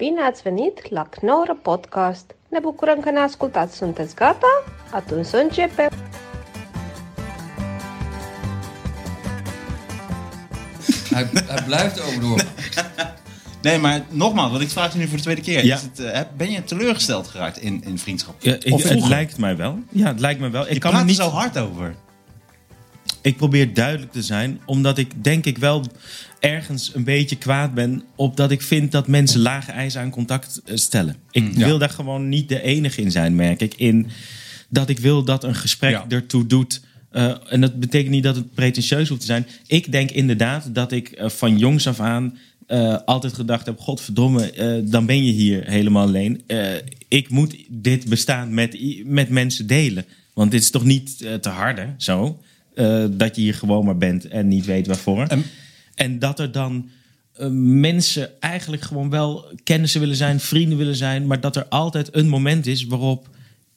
Bine ați venit la Knorr Podcast! Ne bucurăm că ne ascultați! Sunteți gata? Atunci să începem! Hij, hij blijft ook door. Nee, maar nogmaals, wat ik vraag je nu voor de tweede keer. Ja. Is het, eh, ben je teleurgesteld geraakt in, in vriendschap? Ja, ik, of het lijkt mij wel. Ja, het lijkt mij wel. Ik Je kan praat er niet zo hard over. Ik probeer duidelijk te zijn, omdat ik denk ik wel ergens een beetje kwaad ben op dat ik vind dat mensen lage eisen aan contact eh, stellen. Ik Mm, ja. wil daar gewoon niet de enige in zijn, merk ik. In dat ik wil dat een gesprek Ja. ertoe doet. Eh, en dat betekent niet dat het pretentieus hoeft te zijn. Ik denk inderdaad dat ik eh, van jongs af aan altijd gedacht heb: Godverdomme, dan ben je hier helemaal alleen. Ik moet dit bestaan met, met mensen delen. Want dit is toch niet te harde zo. Eh, dat je hier gewoon maar bent en niet weet waarvoor. En- En dat er dan eh, mensen eigenlijk gewoon wel kennissen willen zijn, vrienden willen zijn, maar dat er altijd een moment is waarop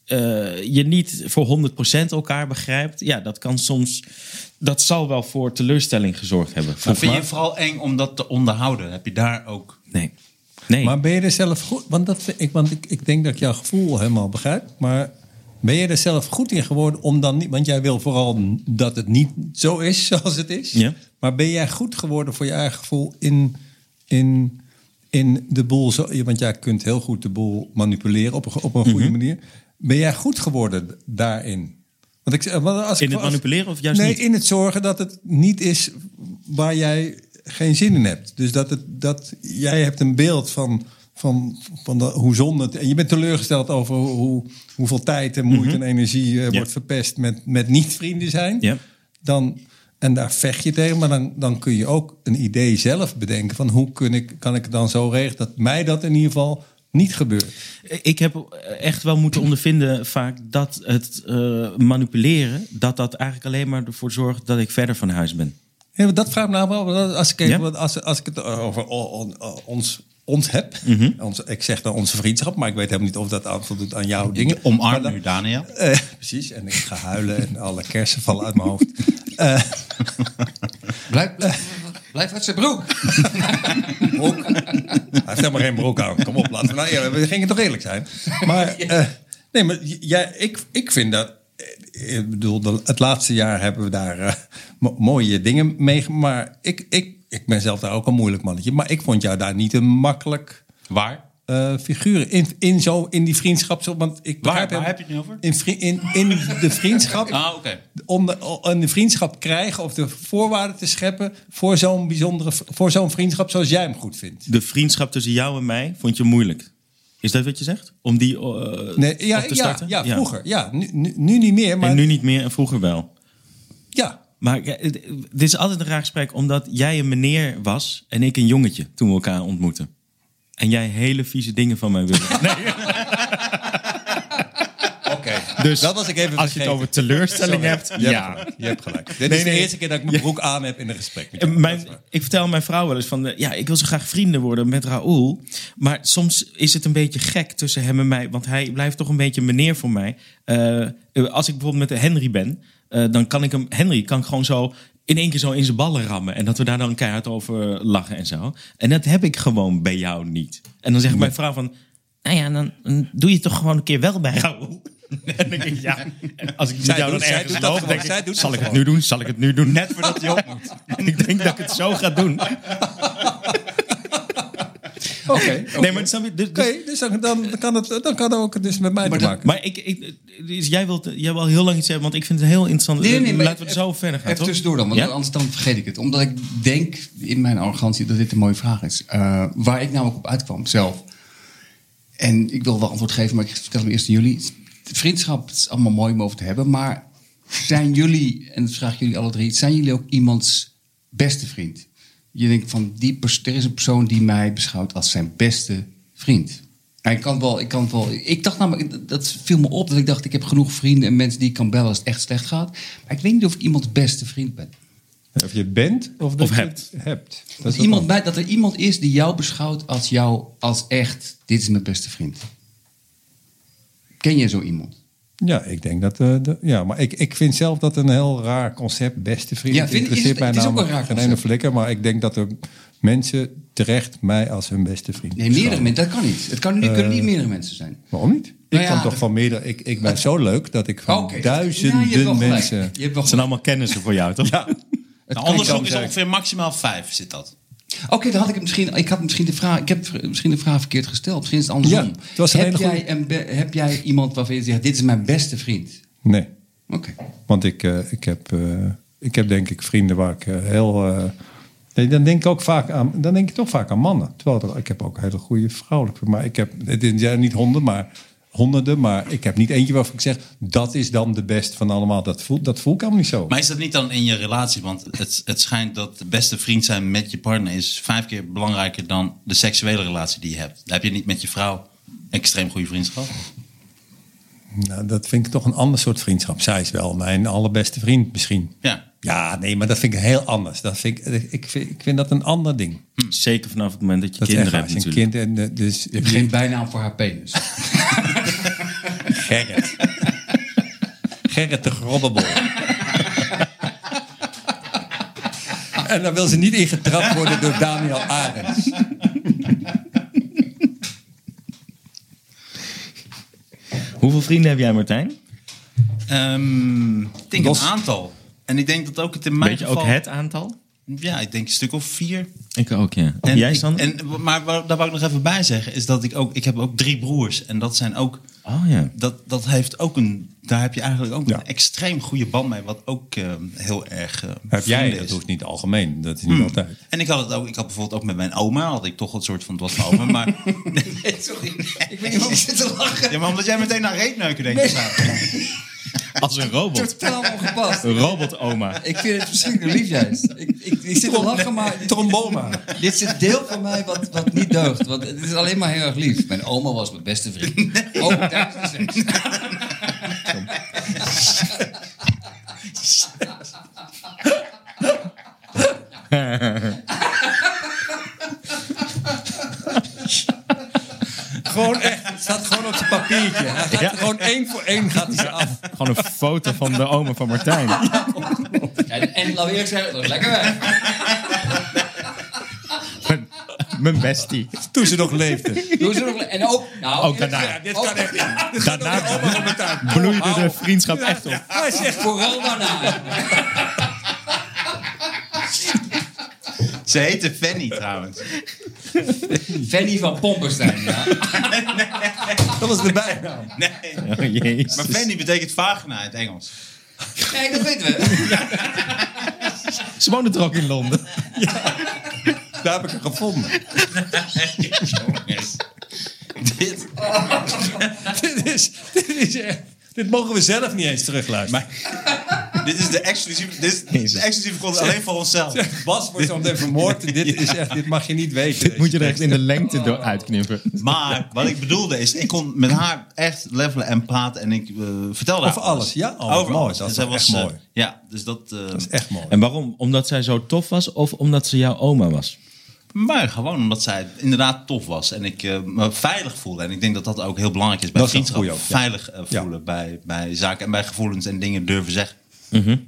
eh, je niet voor 100% elkaar begrijpt. Ja, dat kan soms, dat zal wel voor teleurstelling gezorgd hebben. Maar vind je vooral eng om dat te onderhouden? Heb je daar ook... Nee. Nee. Maar ben je er zelf goed? Want, dat, ik, want ik, ik denk dat ik jouw gevoel helemaal begrijp. Maar ben je er zelf goed in geworden om dan niet... Want jij wil vooral dat het niet zo is zoals het is. Ja. Maar ben jij goed geworden voor je eigen gevoel in, in, in de boel? Zo, want jij kunt heel goed de boel manipuleren op een, op een Mhm. goede manier. Ben jij goed geworden daarin? Want ik, want als In ik, het manipuleren of juist nee, niet? in het zorgen dat het niet is waar jij geen zin in hebt. Dus dat, het, dat jij hebt een beeld van, van, van de, hoe zonde het... En je bent teleurgesteld over hoe, hoeveel tijd en moeite en energie eh, Ja. wordt verpest met, met niet-vrienden zijn. Ja. Dan, en daar vecht je tegen. Maar dan, dan kun je ook een idee zelf bedenken van hoe kun ik, kan ik het dan zo regelen dat mij dat in ieder geval niet gebeurt. Ik heb echt wel moeten ondervinden vaak dat het eh, manipuleren, dat dat eigenlijk alleen maar ervoor zorgt dat ik verder van huis ben. Ja, dat vraagt me nou wel. Als ik, even, Ja? als, als ik het over ons, ons heb. Mhm. ons, ik zeg dan onze vriendschap, maar ik weet helemaal niet of dat aan voldoet aan jouw dingen. Omarm dan- nu, Daniel. Eh, precies, en ik ga huilen en alle kersen vallen uit mijn hoofd. Eh, Blijf, blijf, blijf uit zijn broek. broek. Hij heeft helemaal geen broek aan. Kom op, laten we nou eerlijk. We gingen toch eerlijk zijn. Maar, eh, nee, maar jij, ik, ik vind dat. Ik bedoel, het laatste jaar hebben we daar mo- mooie dingen mee. Maar ik, ik, ik ben zelf daar ook een moeilijk mannetje. Maar ik vond jou daar niet een makkelijk Waar? eh, figuur in, in, zo, in die vriendschap. Zo, want ik waar hem- heb je het nu over? In, vri- in, in de vriendschap. Ah, oké. om de, om de vriendschap krijgen of de voorwaarden te scheppen voor zo'n bijzondere, voor zo'n vriendschap zoals jij hem goed vindt. De vriendschap tussen jou en mij vond je moeilijk. Is dat wat je zegt? Om die eh, Nee, ja, op te ja, ja, vroeger. Ja, nu, nu, nu niet meer, maar En nu niet meer en vroeger wel. ja. Maar ja, het- dit is altijd een raar gesprek, omdat jij een meneer was en ik een jongetje toen we elkaar ontmoetten. En jij hele vieze dingen van mij wilde. Nee, Oké, dus dat was ik even als je het over teleurstelling Sorry. hebt, Je ja. hebt. Je hebt gelijk. Dit Nee, is de eerste keer dat ik mijn broek aan heb in een gesprek. met jou. Mijn, ik vertel mijn vrouw wel eens van, eh, ja, ik wil zo graag vrienden worden met Raoul. Maar soms is het een beetje gek tussen hem en mij, want hij blijft toch een beetje meneer voor mij. Eh, eh, als ik bijvoorbeeld met Henry ben, eh, dan kan ik hem, Henry kan ik gewoon zo in één keer zo in zijn ballen rammen. En dat we daar dan keihard over lachen en zo. En dat heb ik gewoon bij jou niet. En dan zegt mijn vrouw van, nou ja, dan, dan doe je het toch gewoon een keer wel bij Raoul. En dan denk ik, ja, en als ik met Zij jou doet- dan ergens loop, denk Zij ik, doet zal ik het nu doen? Zal ik het nu doen? Net voordat hij op moet. En ik denk dat ik het zo ga doen. Oké, Nee, maar snap je, dus- Oké, dus- dus dan, dan, kan het, dan kan het ook dus met mij Maar te dat- maken. maar ik, ik, dus jij wilt, jij wil heel lang iets zeggen, want ik vind het heel interessant. Nee, nee, maar Laten we er even- zo verder gaan, Even tussendoor dan, want Ja? anders dan vergeet ik het. Omdat ik denk in mijn arrogantie dat dit een mooie vraag is. Eh, waar ik namelijk op uitkwam zelf. En ik wil wel antwoord geven, maar ik vertel hem eerst aan jullie. Vriendschap is allemaal mooi om over te hebben. Maar zijn jullie, en dat vraag ik jullie alle drie... zijn jullie ook iemands beste vriend? Je denkt van, die pers- er is een persoon die mij beschouwt als zijn beste vriend. En ik kan wel, ik kan wel. Ik dacht namelijk, dat viel me op dat ik dacht, ik heb genoeg vrienden en mensen die ik kan bellen als het echt slecht gaat. Maar ik weet niet of ik iemands beste vriend ben. Of je bent of, dat Of hebt. hebt. Dat iemand bij, dat er iemand is die jou beschouwt als jou, als echt, dit is mijn beste vriend. Ken je zo iemand? Ja, ik denk dat. eh, de, ja, maar ik, ik vind zelf dat een heel raar concept, beste vriend. Ja, vind- is interesseert het- mij het is ook namelijk een raar geen ene flikker. Maar ik denk dat er mensen terecht mij als hun beste vriend. Nee, meerdere mensen, dat kan niet. Het kan, niet kunnen niet meerdere mensen zijn. Waarom niet? Ik Nou ja, kan toch van meerdere. Ik, ik ben zo leuk dat ik van Oké. duizenden Ja, gelijk. mensen. Het zijn allemaal kennissen voor jou, toch? Ja, Nou, onderzoek is ongeveer maximaal vijf, zit dat. Oké, dan had ik het misschien. Ik had misschien de vraag. Ik heb misschien de vraag verkeerd gesteld. Misschien is het andersom. Ja, het was een heb, jij goeie. een be- heb jij iemand waarvan je zegt: dit is mijn beste vriend? nee. Oké. Want ik, eh, ik, heb, eh, ik heb denk ik vrienden waar ik eh, heel. nee, dan denk ik ook vaak aan. Dan denk ik toch vaak aan mannen. Terwijl er, ik heb ook hele goede vrouwelijke. Maar ik heb. Het zijn niet honderd, maar honderden. Maar ik heb niet eentje waarvan ik zeg. Dat is dan de best van allemaal. Dat voel, dat voel ik allemaal niet zo. Maar is dat niet dan in je relatie? Want het, het schijnt dat de beste vriend zijn met je partner is vijf keer belangrijker dan de seksuele relatie die je hebt. Heb je niet met je vrouw extreem goede vriendschap. Nou, dat vind ik toch een ander soort vriendschap. Zij is wel mijn allerbeste vriend misschien. Ja. Ja, nee, maar dat vind ik heel anders. Dat vind ik, ik, vind, ik vind dat een ander ding. Zeker vanaf het moment dat je Dat kinderen hebt natuurlijk. kind en, eh, dus, Je hebt geen bijnaam voor haar penis. Gerrit. Gerrit de Grobbebol. en dan wil ze niet ingetrapt worden door Daniel Arends. Hoeveel vrienden heb jij, Martijn? Ehm, ik denk Los. een aantal. En ik denk dat ook het in mijn Weet je geval... ook het aantal? Ja, ik denk een stuk of vier. Ik ook, ja. En jij, Sander? En, maar waar- daar wou ik nog even bij zeggen, is dat ik ook... Ik heb ook drie broers. En dat zijn ook... Oh ja. Dat, dat heeft ook een... Daar heb je eigenlijk ook Ja. een extreem goede band mee. Wat ook eh, heel erg eh Heb jij, vrienden dat is. hoeft niet algemeen. Dat is niet altijd. En ik had het ook, ik had bijvoorbeeld ook met mijn oma, had ik toch een soort van, het was mijn oma, maar... Nee, sorry. Ik weet niet zit te lachen. Ja, maar omdat jij meteen naar reetneuken denkt. Nee. Als een robot. Totaal ongepast. Een robot-oma. Ik vind het verschrikkelijk lief juist. Ik, ik, ik zit te lachen, maar Tromboma. dit is een deel van mij wat, wat niet deugt. Want het is alleen maar heel erg lief. Mijn oma was mijn beste vriend. Ook tijdens de seks. staat gewoon op zijn papiertje. Hij gaat Ja. gewoon één voor één gaat hij ze af. Gewoon een foto van de oma van Martijn. En, en laat we eerlijk zeggen, dat is lekker weg. Mijn- Mijn bestie. Toen ze nog leefde. Doe ze nog, en ook, nou, Ook daarna. Ja, dit kan echt niet. Daarna bloeide de vriendschap echt op. Hij zegt vooral daarna. Ze heette Fanny trouwens. Fanny van Pompenstein, ja. Dat was de bijnaam. Nee. Oh, jezus. Maar Fanny betekent vagina in het Engels. Nee, dat weten we. Ze woonde toch ook in Londen? Daar heb ik hem gevonden. Jongens. Dit. dit, is, dit, is echt, dit mogen we zelf niet eens terugluisteren. Dit is de exclusieve, dit is, dit is de exclusieve content alleen voor onszelf. Bas wordt zo meteen vermoord. Dit, is echt, dit mag je niet weten. Dit moet je er echt in de lengte door uitknippen. Maar wat ik bedoelde is, ik kon met haar echt levelen en praten. En ik eh, vertelde Over alles, ja? Oh, Over mooi. alles. Dat is echt was, eh, mooi. Ja, dus dat... eh, Dat is echt mooi. En waarom? Omdat zij zo tof was of omdat ze jouw oma was? Maar gewoon omdat zij inderdaad tof was. En ik me veilig voelde. En ik denk dat dat ook heel belangrijk is bij Dat vriendschap. ook, ja. Veilig voelen bij, bij zaken en bij gevoelens en dingen durven zeggen.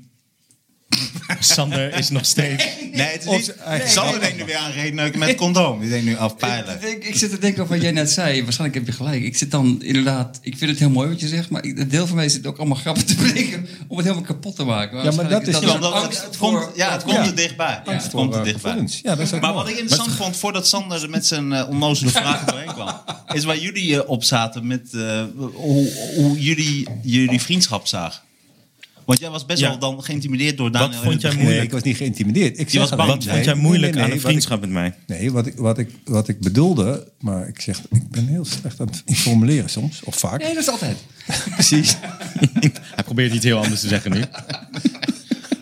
Sander is nog steeds... Nee, het is niet... nee, Sander denkt nu weer aan redneuken met condoom. Die denkt nu afpeilen. Ik, ik, ik zit te denken over wat jij net zei. Waarschijnlijk heb je gelijk. Ik zit dan inderdaad... Ik vind het heel mooi wat je zegt. Maar een deel van mij zit ook allemaal grappen te bedenken... om het helemaal kapot te maken. Ja, maar dat is- Ja, omdat angst het, voor- komt, ja, het komt Ja. er dichtbij. Ja, het komt er eh, dichtbij. Ja, dat is ook Maar mooi. wat ik interessant vond, voordat Sander er met zijn uh, onnozele vragen doorheen kwam... is waar jullie eh, op zaten met eh, hoe, hoe jullie jullie vriendschap zagen. Want jij was best Ja. wel dan geïntimideerd door Daniel. Wat vond jij. Nee, ik was niet geïntimideerd. Ik Je was bang. Wat Nee, vond jij moeilijk nee, nee, aan een ik- vriendschap met mij? Nee, wat ik, wat, ik, wat ik bedoelde, maar ik zeg, ik ben heel slecht aan het formuleren soms, of vaak. Nee, dat is altijd. Precies. Hij probeert iets heel anders te zeggen nu.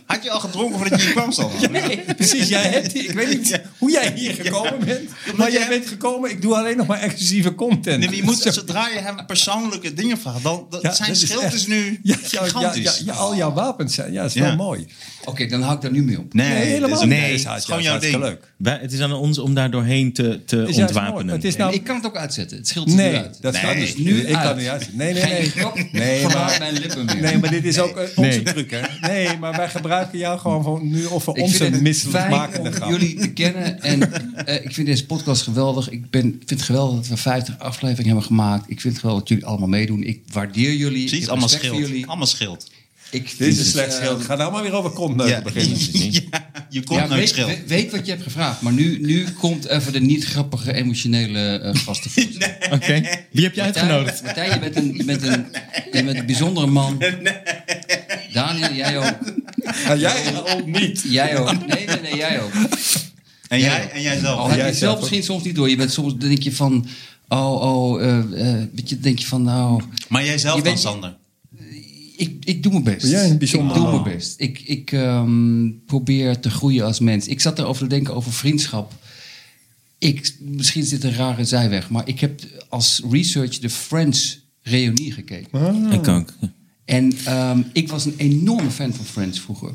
Had je al gedronken voordat je hier kwam, Sander? Precies, jij hebt, ik weet niet hoe jij hier gekomen bent, maar jij bent gekomen, ik doe alleen nog maar exclusieve content. Nee, maar je moet, zodra je hem persoonlijke dingen vraagt, dan, zijn dat is schild is nu gigantisch. ja, al jouw wapens zijn, ja, dat is wel mooi. Oké, dan hou ik daar nu mee op. Nee, helemaal niet. nee, Het is gewoon jouw ding. leuk. Wij- het is aan ons om daar doorheen te, te is ontwapenen. Het is nou, ik kan het ook uitzetten. Het scheelt nee, nu uit. dat Nee, gaat dus nu Ik kan uit. niet uit. Nee, nee, Geen nee. grap Nee, maar, mijn lippen meer. nee, maar dit is ook eh, onze Nee. truc, hè? Nee, maar wij gebruiken jou gewoon van nu of voor onze misselijkmakende grap. om jullie te kennen. En eh, ik vind deze podcast geweldig. Ik ben, vind het geweldig dat we 50 afleveringen hebben gemaakt. Ik vind het geweldig dat jullie allemaal meedoen. Ik waardeer jullie. ik Precies, allemaal schild. jullie. Allemaal schild. Ik Dit is een slecht schild. Ga nou maar weer over kontneuken beginnen. ja, je komt Ja, nooit weet, schild. weet, weet wat je hebt gevraagd, maar nu, nu komt even de niet grappige emotionele eh gasten. Oké. Wie heb je uitgenodigd? Martijn, je bent een, je bent een, je bent een bijzondere man. Daniel, jij ook. Ja, jij ook niet. Jij ook. Nee, nee, nee, jij ook. En jij, en jij zelf. Al heb je jij het zelf misschien soms niet door. Je bent soms denk je van, oh, oh, weet je, denk je van, nou, Maar jij zelf Je dan, Sander? Ik, ik doe mijn best. Ben jij een bijzonder ik doe mijn best. Ik, ik ehm, probeer te groeien als mens. Ik zat erover te denken over vriendschap. Ik, misschien is dit een rare zijweg, maar ik heb als research de Friends reunie gekeken. Ik ook. En ehm, ik was een enorme fan van Friends vroeger.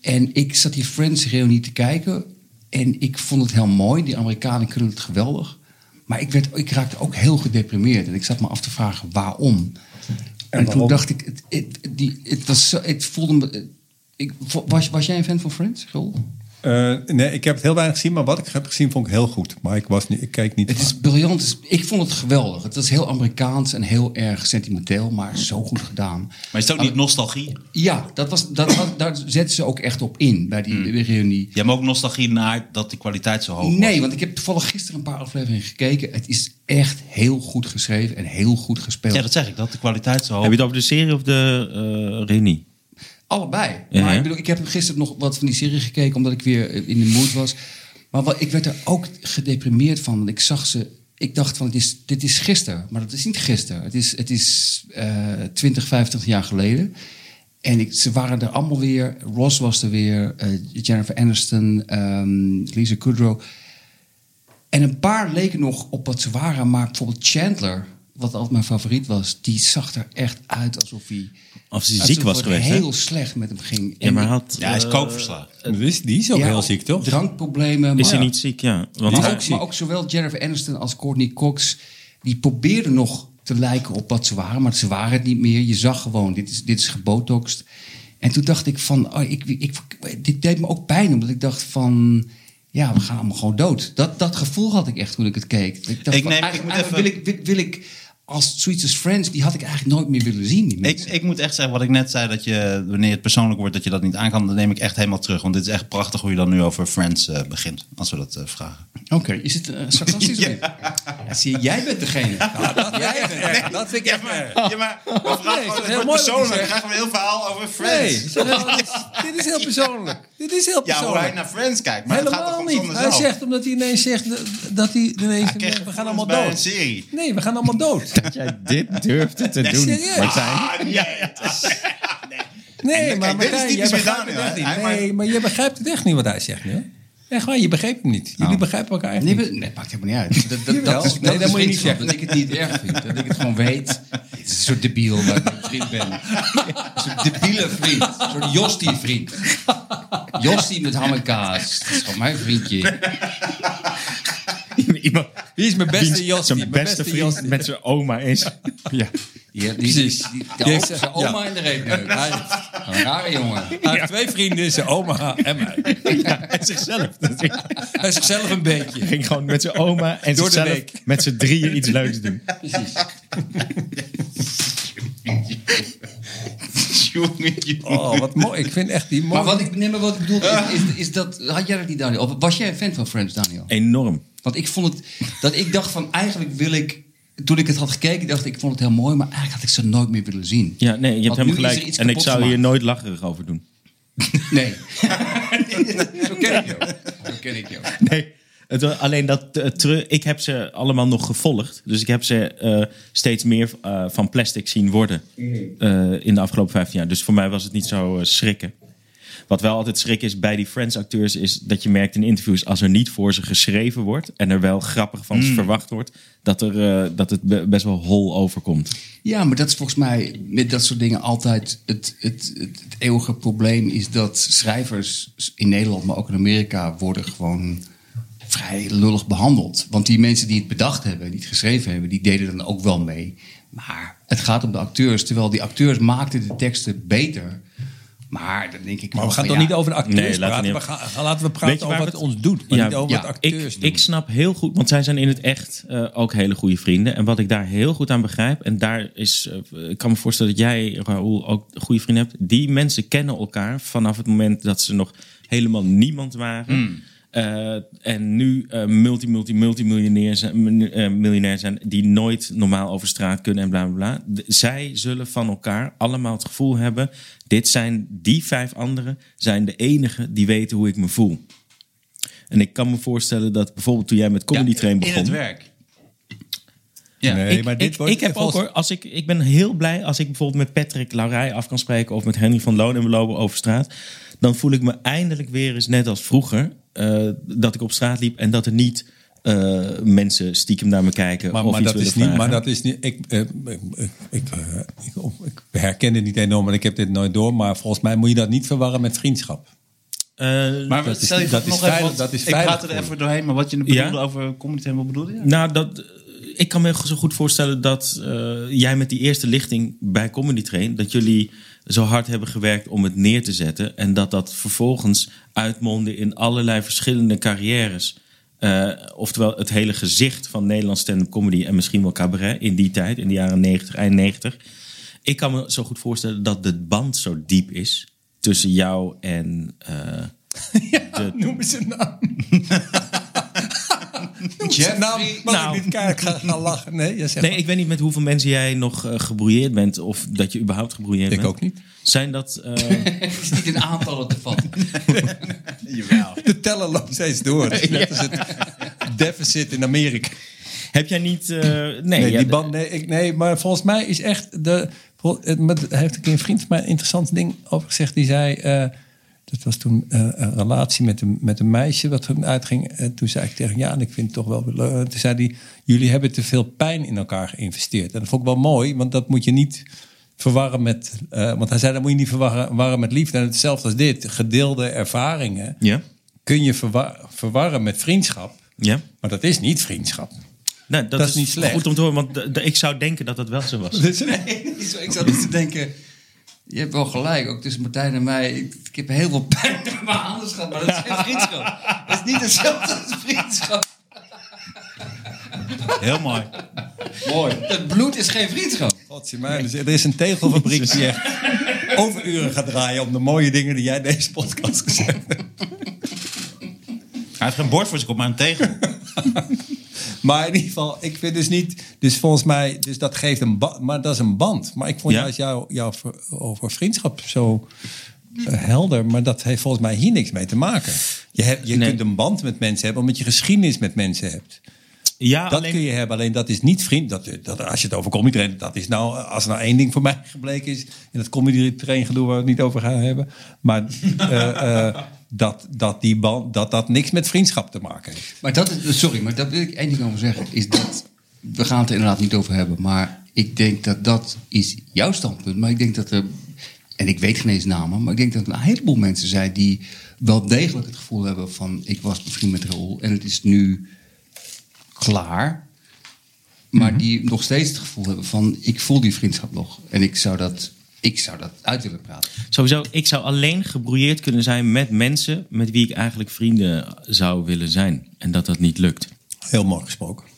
En ik zat die Friends-reunie te kijken. En ik vond het heel mooi. Die Amerikanen kunnen het geweldig. Maar ik, werd, ik raakte ook heel gedeprimeerd. En ik zat me af te vragen waarom. En, toen dacht ik, het, het, die, het, was zo, het voelde me... Ik, was, was jij een fan van Friends, Roel? Eh, nee, ik heb het heel weinig gezien, maar wat ik heb gezien vond ik heel goed. Maar ik, was niet, ik keek niet Het is briljant. Is- Ik vond het geweldig. Het was heel Amerikaans en heel erg sentimenteel, maar zo goed gedaan. Maar is het ook niet nostalgie? Ja, dat was, dat, daar zetten ze ook echt op in bij die Hmm. reunie. Je hebt ook nostalgie naar dat de kwaliteit zo hoog was. Nee, want ik heb toevallig gisteren een paar afleveringen gekeken. Het is echt heel goed geschreven en heel goed gespeeld. Ja, dat zeg ik, dat de kwaliteit zo hoog Heb je het over de serie of de eh reunie? Allebei. Ja. Maar ik, bedoel, ik heb gisteren nog wat van die serie gekeken omdat ik weer in de mood was. Maar wat, ik werd er ook gedeprimeerd van. Want ik zag ze. Ik dacht van, het is, dit is gisteren. Maar dat is niet gisteren. Het is, het is eh 20, 50 jaar geleden. En ik, ze waren er allemaal weer. Ross was er weer. eh, Jennifer Aniston. ehm, Lisa Kudrow. En een paar leken nog op wat ze waren. Maar bijvoorbeeld Chandler, wat altijd mijn favoriet was... die zag er echt uit alsof hij... Of ze ziek was geweest, hè? heel slecht met hem ging. Ja, maar hij had, Ja, hij is eh, kookverslagen. Die is, die is ook Ja, heel ziek, toch? Drankproblemen. Is maar, hij niet ziek? Ja. Want maar, hij- ook, maar ook zowel Jennifer Aniston als Courtney Cox... die probeerden nog te lijken op wat ze waren. Maar ze waren het niet meer. Je zag gewoon, dit is, dit is gebotoxed. En toen dacht ik van... Oh, ik, ik, dit deed me ook pijn, omdat ik dacht van... Ja, we gaan allemaal gewoon dood. Dat, dat gevoel had ik echt toen ik het keek. Ik, dacht Ik van, neem- ik eigenlijk, moet eigenlijk wil, ik, wil, wil ik als Sweets as Friends... die had ik eigenlijk nooit meer willen zien. Die Ik, ik moet echt zeggen, wat ik net zei, dat je, wanneer het persoonlijk wordt, dat je dat niet aan kan, dan neem ik echt helemaal terug. Want dit is echt prachtig hoe je dan nu over Friends eh, begint, als we dat eh, vragen. Oké, is het uh, sarcastisch? Ja, zie jij bent degene. jij bent Dat vind ik echt erg. Ja, maar we vragen nee, het zegt. krijgen we een heel verhaal over Nee, dit is heel persoonlijk. Dit is heel Ja, hoe hij persoonlijk. naar Friends kijkt. Maar gaat Helemaal om niet. Hij zelf? zegt omdat hij ineens zegt dat- dat hij ineens... We gaan allemaal bij een dood. serie. Nee, we gaan allemaal dood. Dat jij dit durfde te doen, serieus? Martijn. Ah, nee. Nee, Kijk, maar dit is Martijn, jij begrijpt het Daniel, echt niet. hè? Hij Nee, maar je begrijpt het echt niet wat hij zegt. Hè? Echt waar, je begrijpt het niet. Jullie begrijpen elkaar echt Nee, niet. nee, maakt helemaal niet uit. Dat, dat, dat is, Nee, dat moet je niet zeggen. Dat ik het niet erg vind. Dat ik het gewoon weet. Het is een soort debiel waar ik een vriend ben. Een soort debiele vriend. Een soort Jostie-vriend. Jostie met ham en kaas. Dat is gewoon mijn vriendje. Iemand Wie is mijn beste Jostie? zijn Mijn beste beste vriend met zijn oma is. Ja. Die, die, Precies. Die, die, heeft zijn oma ja. in de reepneuk. Hij- Een rare jongen. Hij heeft twee vrienden, zijn oma en mij. En zichzelf. is zichzelf een beetje. Hij ging gewoon met zijn oma en Door de zichzelf week. met z'n drieën iets leuks doen. Precies. Oh, wat mooi. Ik vind echt die mooi. Maar wat ik, nee, maar wat ik bedoel is, is, is dat... Had jij dat niet, Daniel? Of was jij een fan van Friends, Daniel? Enorm. Want ik vond het... Dat ik dacht van, eigenlijk wil ik... Toen ik het had gekeken, dacht ik, ik vond het heel mooi. Maar eigenlijk had ik ze nooit meer willen zien. Ja, nee, je hebt helemaal gelijk. En ik zou hier nooit lacherig over doen. Nee. Zo ken ik jou. Zo ken ik jou. Nee. Het, alleen dat eh, terug, ik heb ze allemaal nog gevolgd. Dus ik heb ze eh, steeds meer eh, van plastic zien worden eh, in de afgelopen 15 jaar. Dus voor mij was het niet zo schrikken. Wat wel altijd schrik is bij die Friends-acteurs, is dat je merkt in interviews als er niet voor ze geschreven wordt en er wel grappig van ze verwacht wordt, dat, er, eh, dat het be- best wel hol overkomt. Ja, maar dat is volgens mij met dat soort dingen altijd het, het, het, het eeuwige probleem is dat schrijvers in Nederland, maar ook in Amerika, worden gewoon vrij lullig behandeld. Want die mensen die het bedacht hebben, die het geschreven hebben, die deden dan ook wel mee. Maar het gaat om de acteurs, terwijl die acteurs maakten de teksten beter Maar dan denk ik Maar wel we gaan toch ja, niet over de acteurs Nee, laten we praten. niet- We gaan, laten we praten over wat het ons doet. Maar Ja, niet over ja. wat acteurs ik, doen. ik snap heel goed, want zij zijn in het echt eh, ook hele goede vrienden. En wat ik daar heel goed aan begrijp, en daar is, eh, ik kan me voorstellen dat jij, Raoul, ook goede vrienden hebt. Die mensen kennen elkaar vanaf het moment dat ze nog helemaal niemand waren. Eh, en nu eh, multi, multi, multimiljonair zijn, eh, miljonair zijn, die nooit normaal over straat kunnen en bla bla bla. De- zij zullen van elkaar allemaal het gevoel hebben: dit zijn die vijf anderen, zijn de enigen die weten hoe ik me voel. En ik kan me voorstellen dat bijvoorbeeld toen jij met Comedy Ja, Train begon. In het werk. Ja. Nee, Ik, maar dit ik, wordt ik heb ook hoor, als ik, ik ben heel blij als ik bijvoorbeeld met Patrick Laurij af kan spreken of met Henry van Loon en we lopen over straat. Dan voel ik me eindelijk weer eens net als vroeger eh, dat ik op straat liep en dat er niet eh, mensen stiekem naar me kijken Maar, of maar, iets dat is niet, maar dat is niet. Ik, eh, ik, ik, ik, ik herken het niet enorm, want ik heb dit nooit door. Maar volgens mij moet je dat niet verwarren met vriendschap. Eh, Maar Dat is- stel je dat nog is even, veilig- want dat is ik praat er even doorheen, maar wat je Ja? bedoelde over comedy Train, wat bedoelde je? Nou, dat, ik kan me zo goed voorstellen dat eh, jij met die eerste lichting bij Comedy Train... dat jullie zo hard hebben gewerkt om het neer te zetten... en dat dat vervolgens uitmondde in allerlei verschillende carrières. Eh, oftewel het hele gezicht van Nederlands stand-up comedy... en misschien wel cabaret in die tijd, in de jaren 90, eind 90. Ik kan me zo goed voorstellen dat de band zo diep is... tussen jou en... eh, de, Noem eens een naam. Jeffrey- naam. Mag Nou. ik niet gaan, gaan lachen? Nee, ja, zeg Nee, maar. ik weet niet met hoeveel mensen jij nog eh, gebrouilleerd bent. Of dat je überhaupt gebrouilleerd Ik bent. ook niet. Zijn dat. eh, Het is niet in aantallen te vatten. Jawel. De teller loopt steeds door. Het is net als het deficit in Amerika. heb jij niet. eh, nee, Nee, ja, die band, nee, ik, nee, maar volgens mij is echt de. met- heeft een keer een vriend van mij een interessant ding over gezegd. Die zei. Dat was toen eh, een relatie met een, met een meisje wat er uitging. En toen zei ik tegen hem, ja, en ik vind het toch wel leuk. Toen zei hij, jullie hebben te veel pijn in elkaar geïnvesteerd. En dat vond ik wel mooi, want dat moet je niet verwarren met... eh, want hij zei, dat moet je niet verwarren, verwarren met liefde. En hetzelfde als dit, gedeelde ervaringen... Ja. kun je verwa- verwarren met vriendschap. ja. Maar dat is niet vriendschap. Nou, dat, Dat is is niet slecht. Goed om te horen, want ik zou denken dat dat wel zo was. Dus- ik zat dus denken... Je hebt wel gelijk, ook tussen Martijn en mij. Ik, ik heb heel veel pijn in mijn handen gehad, maar dat is geen vriendschap. Dat is niet hetzelfde als vriendschap. Heel mooi. Mooi. Het bloed is geen vriendschap. Godzijdank. Dus er is een tegelfabriek die echt overuren gaat draaien om de mooie dingen die jij in deze podcast gezegd hebt. Hij heeft geen bord voor zich op, maar een tegel. Maar in ieder geval, ik vind dus niet. Dus volgens mij, dus dat geeft een band. Maar dat is een band. Maar ik vond Ja. juist jou, jou ver- over vriendschap zo eh, helder. Maar dat heeft volgens mij hier niks mee te maken. Je, hebt, je Nee. kunt een band met mensen hebben omdat je geschiedenis met mensen hebt. Ja, Dat alleen, kun je hebben, alleen dat is niet vriend. Dat, dat, als je het over comedy train, dat is nou, als er nou één ding voor mij gebleken is in het comedy train gedoe waar we het niet over gaan hebben, maar eh, eh, dat, dat die band, dat dat niks met vriendschap te maken heeft. Maar dat is, sorry, maar daar wil ik één ding over zeggen. Is dat, we gaan het er inderdaad niet over hebben. Maar ik denk dat dat is jouw standpunt. Maar ik denk dat er, en ik weet geen eens namen. Maar ik denk dat er een heleboel mensen zijn die wel degelijk het gevoel hebben van... Ik was bevriend met Raoul en het is nu klaar. Maar die nog steeds het gevoel hebben van... Ik voel die vriendschap nog. En ik zou dat, ik zou dat uit willen praten. sowieso, ik zou alleen gebrouilleerd kunnen zijn met mensen met wie ik eigenlijk vrienden zou willen zijn. En dat dat niet lukt. Heel mooi gesproken.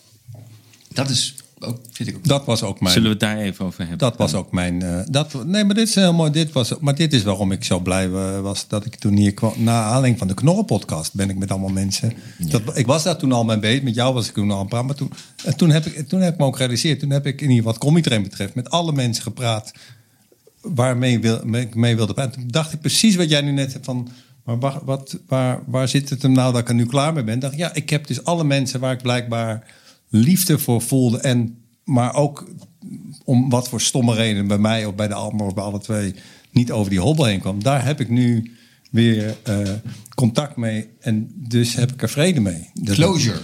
Dat is ook, vind ik ook... Dat was ook mijn. Zullen we het daar even over hebben? Dat was ook mijn. eh, dat, nee, maar dit is heel mooi. Dit was, maar dit is waarom ik zo blij eh, was dat ik toen hier kwam. Na aanleiding van de Knorren-podcast ben ik met allemaal mensen. Dat, ik was daar toen al mee bezig. Met jou was ik toen al aan het praten. Maar toen, en toen, heb ik, toen heb ik me ook gerealiseerd. Toen heb ik in ieder geval wat Comedy Train betreft. met alle mensen gepraat. waarmee ik wil, mee, mee wilde praten. Toen dacht ik precies wat jij nu net hebt van. Maar waar, wat, waar, waar zit het hem nou dat ik er nu klaar mee ben? Dacht ik, ja, ik heb dus alle mensen waar ik blijkbaar liefde voor voelde. En, maar ook om wat voor stomme reden bij mij of bij de Almer of bij alle twee niet over die hobbel heen kwam. Daar heb ik nu weer eh, contact mee en dus heb ik er vrede mee. Dat- Closure.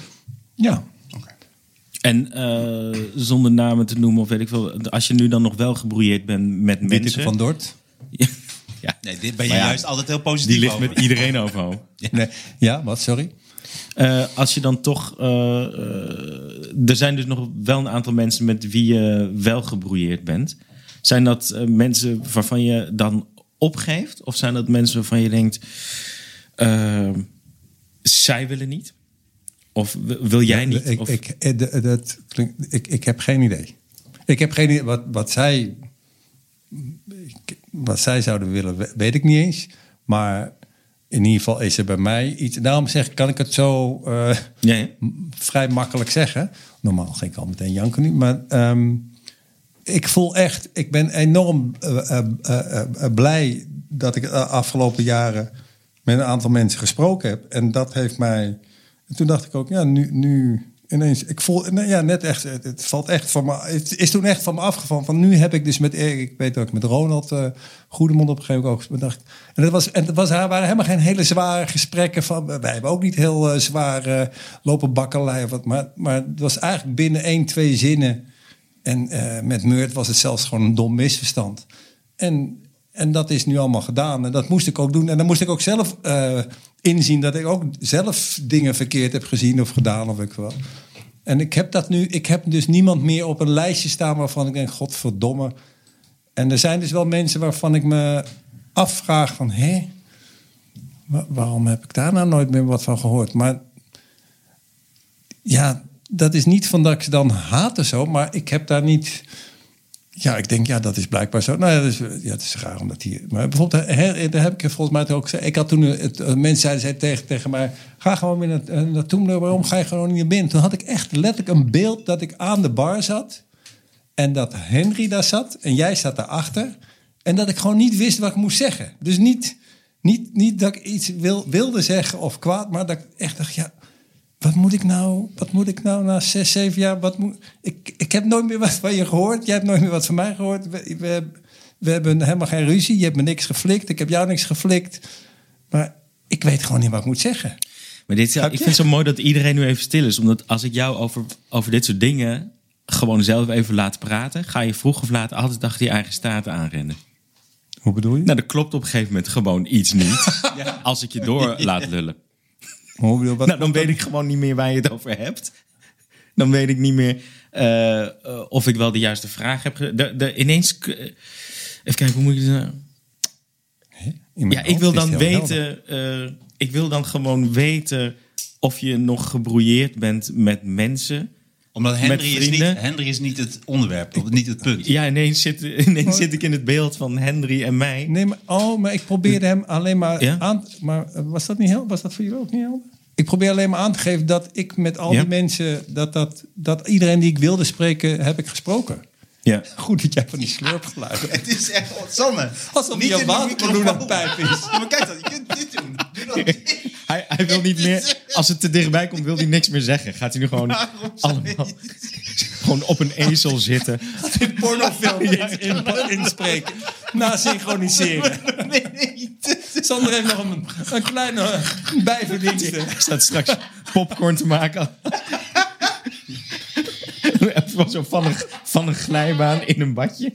Ja. En eh, zonder namen te noemen of weet ik veel. Als je nu dan nog wel gebrouilleerd bent met mensen. van Dort. ja, Nee, dit ben je Maar ja, juist altijd heel positief die ligt over. met iedereen overhoop. Nee, ja, wat? Sorry. Eh, als je dan toch. eh, eh, er zijn dus nog wel een aantal mensen met wie je wel gebrouilleerd bent. Zijn dat mensen waarvan je dan opgeeft? Of zijn dat mensen waarvan je denkt, zij willen niet? Of wil jij niet? Ik, Of- ik, dat klinkt- ik, ik heb geen idee. Ik heb geen idee. Wat, wat, zij, wat zij zouden willen, we- weet ik niet eens. Maar in ieder geval is er bij mij iets. Daarom zeg ik, kan ik het zo eh, ja. m- vrij makkelijk zeggen. Normaal ging ik al meteen janken nu. Maar ehm, ik voel echt, ik ben enorm eh, eh, eh, eh, blij dat ik de afgelopen jaren met een aantal mensen gesproken heb. En dat heeft mij. En toen dacht ik ook, ja, nu, nu ineens. Ik voel, ja, net echt. Het, valt echt van me. Het is toen echt van me afgevallen. Van nu heb ik dus met, ik weet ook met Ronald uh, Goedemond op een gegeven moment ook bedacht. En dat was, en dat was, waren helemaal geen hele zware gesprekken van. Wij hebben ook niet heel uh, zware lopen bakkelei of wat. Maar, maar het was eigenlijk binnen één, twee zinnen. En uh, met Meurt was het zelfs gewoon een dom misverstand. En, en dat is nu allemaal gedaan. En dat moest ik ook doen. En dan moest ik ook zelf uh, inzien dat ik ook zelf dingen verkeerd heb gezien of gedaan of ik wel. En ik heb dat nu, ik heb dus niemand meer op een lijstje staan waarvan ik denk, godverdomme. En er zijn dus wel mensen waarvan ik me afvraag van, hé, waarom heb ik daar nou nooit meer wat van gehoord? Maar ja, dat is niet van dat ik ze dan haat of zo, maar ik heb daar niet. Ja, ik denk, ja, dat is blijkbaar zo. Nou ja, is, ja, het is raar omdat hier. Maar bijvoorbeeld, daar heb ik volgens mij ook gezegd. Ik had toen, het, mensen zeiden zei tegen, tegen mij: ga gewoon weer naar, naartoe. Waarom ga je gewoon niet naar binnen? Toen had ik echt letterlijk een beeld dat ik aan de bar zat. En dat Henry daar zat. En jij zat daarachter. En dat ik gewoon niet wist wat ik moest zeggen. Dus niet, niet, niet dat ik iets wil, wilde zeggen of kwaad, maar dat ik echt dacht: ja, wat moet ik nou, wat moet ik nou na zes, zeven jaar? Wat moet, ik, ik heb nooit meer wat van je gehoord. Jij hebt nooit meer wat van mij gehoord. We, we, we hebben helemaal geen ruzie. Je hebt me niks geflikt. Ik heb jou niks geflikt. Maar ik weet gewoon niet wat ik moet zeggen. Maar dit, ik vind het zo mooi dat iedereen nu even stil is. Omdat als ik jou over, over dit soort dingen gewoon zelf even laat praten... ga je vroeg of laat altijd achter je eigen staten aanrennen. Hoe bedoel je? Nou, dat klopt op een gegeven moment gewoon iets niet. ja. Als ik je door laat lullen. Hoe bedoel, wat, nou, dan weet ik gewoon niet meer waar je het over hebt. Dan weet ik niet meer uh, uh, of ik wel de juiste vraag heb. De, de, ineens. Uh, even kijken, hoe moet ik het. Ja, ik wil dan weten. ik wil dan gewoon weten of je nog gebrouilleerd bent met mensen. Omdat Henry is, niet, Henry is niet het onderwerp, niet het punt. Ja, ineens, zit, ineens zit ik in het beeld van Henry en mij. Nee, maar, oh, maar ik probeerde hem alleen maar ja? aan. Maar was dat niet heel? Was dat voor jullie ook niet helder? Ik probeer alleen maar aan te geven dat ik met al Ja? die mensen, dat, dat, dat iedereen die ik wilde spreken, heb ik gesproken. Ja. Goed dat jij van die slurpgeluiden. Het is echt, Sanne. Alsof hij een pijp is. Ja, maar kijk dan, je kunt dit doen. Doe dat hij, hij wil niet meer, als het te dichtbij komt, wil hij niks meer zeggen. Gaat hij nu gewoon allemaal gewoon op een ezel zitten. In pornofilm in, in, inspreken. Na synchroniseren. Nee, nee. Sander heeft nog een, een kleine bijverdienste. Hij staat straks popcorn te maken. Even zo van een, van een glijbaan in een badje.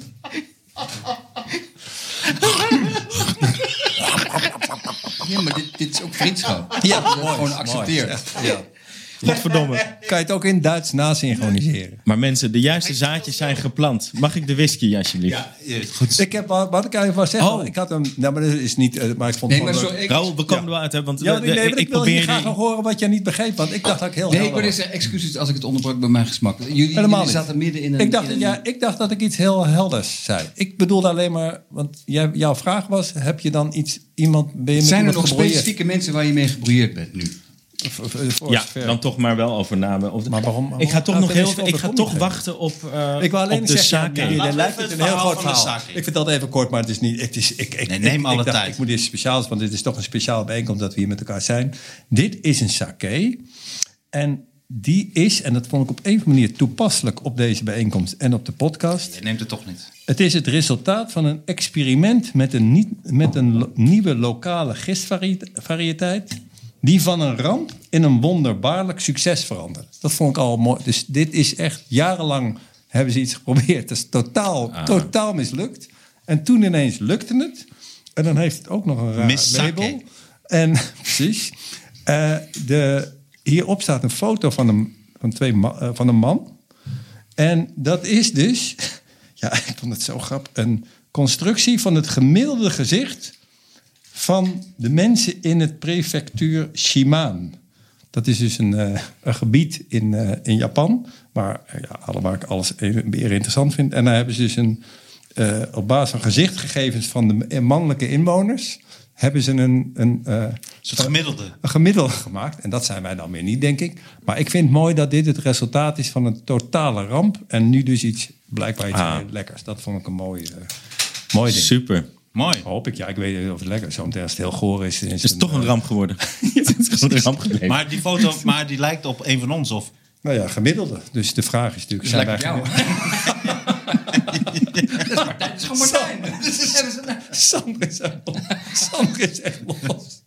Ja, maar dit, dit is ook vriendschap. Ja, Dat mooi, gewoon accepteerd. Ja. Godverdomme. Kan je het ook in Duits nasynchroniseren? Maar mensen, de juiste zaadjes zijn geplant. Mag ik de whisky alsjeblieft? Ja, goed. Ik heb, wat ik even zeggen, Oh. ik had hem, nou, maar dat is niet, uh, maar ik vond Nee, het maar wel zo, leuk. ik, Raoul, we komen er wel uit, hè? Want Ja, de- nee, nee, maar ik, wil hier probeer graag nog horen wat jij niet begreep, want ik dacht dat ik heel nee, ik helder wil was. eens excuses als ik het onderbrak bij mijn gesmak. Jullie, Helemaal jullie niet. zaten midden in een... Ik dacht, in een- ja, ik dacht dat ik iets heel helders zei. Ik bedoelde alleen maar, want jij, jouw vraag was, heb je dan iets, iemand, ben je met Zijn er iemand nog specifieke mensen waar je mee gebrouilleerd bent nu? Voor- Ja, zover. dan toch maar wel over namen. Of, Maar waarom- ik ga toch nog heel. Ik ga toch wachten op, eh Ik wil alleen op de zeggen, zaak. ja, lijkt het het een heel verhaal groot verhaal. Ik vind dat even kort, maar het is niet. Het is, ik, ik, Nee, neem ik, alle ik dacht, tijd. Ik moet iets speciaals, want dit is toch een speciaal bijeenkomst dat we hier met elkaar zijn. Dit is een sake. En die is, en dat vond ik op een of andere manier toepasselijk op deze bijeenkomst en op de podcast. Je neemt het toch niet. Het is het resultaat van een experiment met een, niet, met een lo- nieuwe lokale gistvariëteit. Die van een ramp in een wonderbaarlijk succes verandert. Dat vond ik al mooi. Dus dit is echt jarenlang hebben ze iets geprobeerd. Dat is totaal, totaal mislukt. En toen ineens lukte het. En dan heeft het ook nog een raar Miss Sake. label. En precies. Eh, de, hierop staat een foto van een, van twee eh, van een man. En dat is dus, ja, ik vond het zo grappig, een constructie van het gemiddelde gezicht van de mensen in het prefectuur Shiman. Dat is dus een, eh, een gebied in, eh, in Japan, waar, eh, ja, alle- waar ik alles even weer interessant vind. En daar hebben ze dus een, eh, op basis van gezichtgegevens van de mannelijke inwoners, hebben ze een, een, eh, Een soort gemiddelde. een gemiddelde gemaakt. En dat zijn wij dan weer niet, denk ik. Maar ik vind het mooi dat dit het resultaat is van een totale ramp. En nu dus iets, blijkbaar iets Ah. lekkers. Dat vond ik een mooi, eh mooi ding. Super. Mooi. Hoop ik, ja. Ik weet niet of het lekker is. Zometeen als het heel goor is. Het is toch een ramp geworden. het is gewoon een ramp gebleven. Maar die foto maar die lijkt op een van ons. Of Nou ja, gemiddelde. Dus de vraag is natuurlijk... zijn Lijkt wij jou. Dat is Martijn. Dat is gewoon Martijn. Dat is- hebben ze- Sander is echt los. Sander is echt los.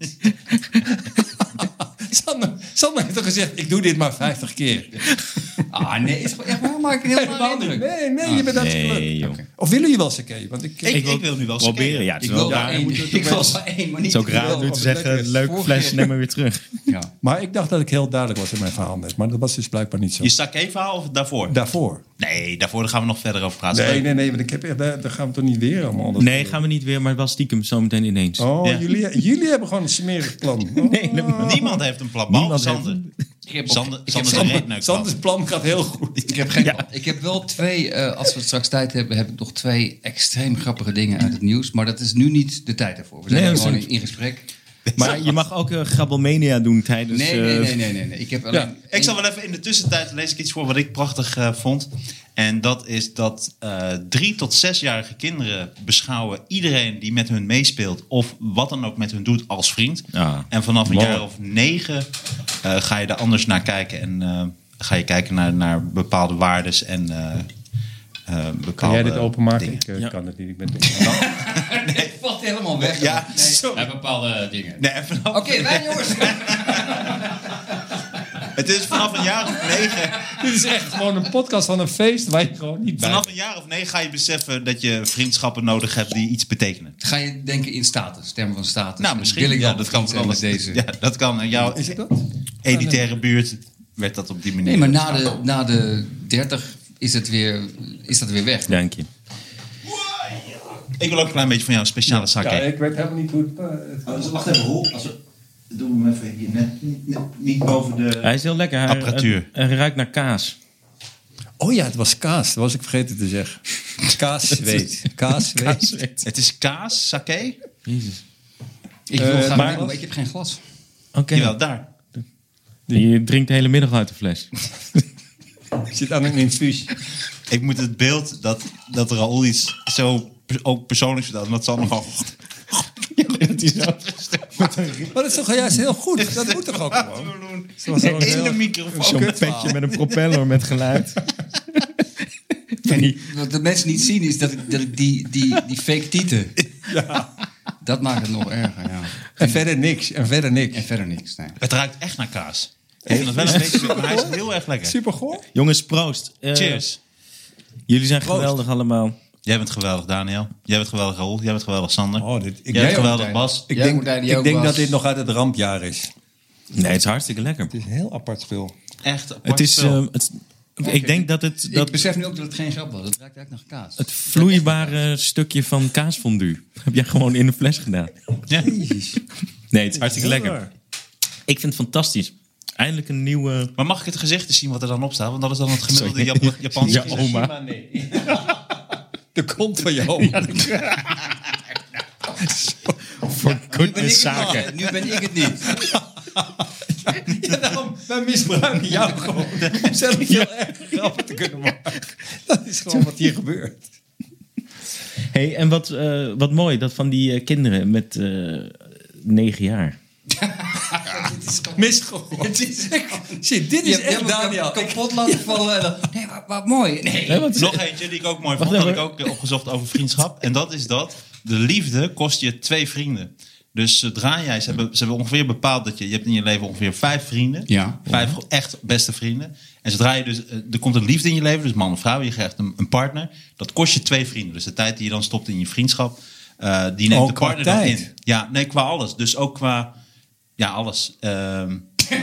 Sander, Sander heeft toch gezegd, ik doe dit maar 50 keer. Ah, nee, is gewoon echt waar. Maak een heel Helemaal nare niet. indruk. Nee, nee, je bent hartstikke Nee, leuk. joh. Of willen jullie wel keer? Want ik, Ik- ik wil nu wel proberen. Ja, het is Ik wel wil raar. één. Ik wil wel- één, maar Het niet is ook raar veel. om nu te het zeggen, leuk fles, neem maar weer terug. Ja. Maar ik dacht dat ik heel duidelijk was in mijn verhaal net. Maar dat was dus blijkbaar niet zo. je sake-verhaal of daarvoor? Daarvoor. Nee, daarvoor daar gaan we nog verder over praten. Nee, nee, nee. Want ik heb, echt- daar, daar gaan we toch niet weer allemaal. Dat- Nee, gaan we niet weer, maar wel stiekem zometeen ineens. Oh, Ja. jullie, jullie hebben gewoon een smerig plan. Oh. Nee, helemaal Niemand heeft een plan. Behalve Sander. Ik heb, Sander, ik. Sanders plan gaat heel goed. ik heb geen plan. Ik heb wel twee, eh, als we straks tijd hebben, heb ik nog twee extreem grappige dingen uit het nieuws. Maar dat is nu niet de tijd ervoor. We zijn Nee, gewoon in gesprek. Maar je mag ook uh, Grabbelmania doen tijdens... Nee, nee, eh, nee, nee, nee, nee. Ik heb alleen... Ja, Ik zal wel even in de tussentijd lees ik iets voor wat ik prachtig eh, vond. En dat is dat eh, drie tot zesjarige kinderen beschouwen iedereen die met hun meespeelt of wat dan ook met hun doet als vriend. En vanaf een jaar of negen eh, ga je er anders naar kijken en eh, ga je kijken naar, naar bepaalde waardes en eh, eh, bepaalde Kan jij dit openmaken? dingen. Ik eh, Ja. kan het niet. Ik ben Het valt helemaal weg. Ja, nee, bij bepaalde dingen. Nee, vanaf, Oké, wij jongens. het is vanaf een jaar of negen. Dit is echt gewoon een podcast van een feest waar je gewoon niet bij Vanaf een jaar of negen ga je beseffen dat je vriendschappen nodig hebt die iets betekenen. Ga je denken in status, termen van status. Nou, En misschien. Wil ik ja, dat kan met deze. Ja, dat kan. Jouw Is het dat? elitaire buurt werd dat op die manier. Nee, maar na de, na de 30 is, het weer, is dat weer weg. Dank je. Ik wil ook een klein beetje van jou een speciale sake. Ja, ik weet helemaal niet hoe het... eh, het- dus wacht even, hoe? Als we, doen we hem even hier net, niet, niet boven de... Hij is heel lekker. Hij, Apparatuur. Hij, hij ruikt naar kaas. Oh ja, het was kaas. Dat was ik vergeten te zeggen. Kaas zweet. Kaas zweet. Het is kaas, sake? Jezus. Ik wil Eh, graag maar- ik heb geen glas. Oké. Jawel, daar. Je drinkt de hele middag uit de fles. Zit aan een infuus. Ik moet het beeld dat, dat Raoul iets zo ook persoonlijk vertelt. Dat zal nogal... Maar dat is toch juist heel goed? Dat moet toch ook gewoon? Zoals In zo'n de heel- microfoon. Zo'n petje met een propeller met geluid. En wat de mensen niet zien is dat ik, dat ik die, die, die fake tieten. Dat maakt het nog erger, ja. En verder niks. En verder niks. En verder niks, nee. Het ruikt echt naar kaas. Ik vind het wel een beetje, maar hij is heel erg lekker. Super goor. Jongens, proost. Eh, Cheers. Jullie zijn geweldig allemaal. Jij bent geweldig, Daniel. Jij bent geweldig, Raoul. Jij bent geweldig, Sander. Oh, dit, ik Jij bent geweldig. Bas. ik Jij, denk, die ik ook denk dat dit nog uit het rampjaar is. Nee, het is hartstikke lekker. Het is een heel apart spul. Echt apart Het is... eh, het, ik denk dat het, Ik dat besef nu ook dat het geen grap was. Het ruikt eigenlijk naar kaas. het vloeibare stukje van kaasfondue heb jij gewoon in de fles gedaan. Ja. Nee, het is hartstikke lekker. Ik vind het fantastisch. Eindelijk een nieuwe... Maar mag ik het gezicht eens zien wat er dan op staat? Want dat is dan het gemiddelde Jap Japanse Ja, gezicht. oma. De kont van je oom. Voor Nu ben, ik goodness het zaken. niet. nu ben ik het niet. Ja, daarom, wij misbruiken jou gewoon om zelf heel erg grappen te kunnen maken. Dat is gewoon wat hier gebeurt. Hey, en wat, eh, wat mooi, dat van die eh, kinderen met eh, negen jaar. Misgegooid. Zie, dit is echt Daniel. kapot laten vallen. En dan, nee, wat, wat mooi. Nee. Nog eentje die ik ook mooi vond. Dat ik ook opgezocht over vriendschap. En dat is dat de liefde kost je twee vrienden. Dus zodra jij, ze hebben, ze hebben ongeveer bepaald dat je, je hebt in je leven ongeveer vijf vrienden. Ja. Vijf echt beste vrienden. En zodra je dus, eh, er komt een liefde in je leven, dus man of vrouw, je krijgt een, een partner. Dat kost je twee vrienden. Dus de tijd die je dan stopt in je vriendschap, eh, die neemt Oh, de qua partner dan tijd. in. Ja, nee, qua alles. Dus ook qua, ja, alles. Ehm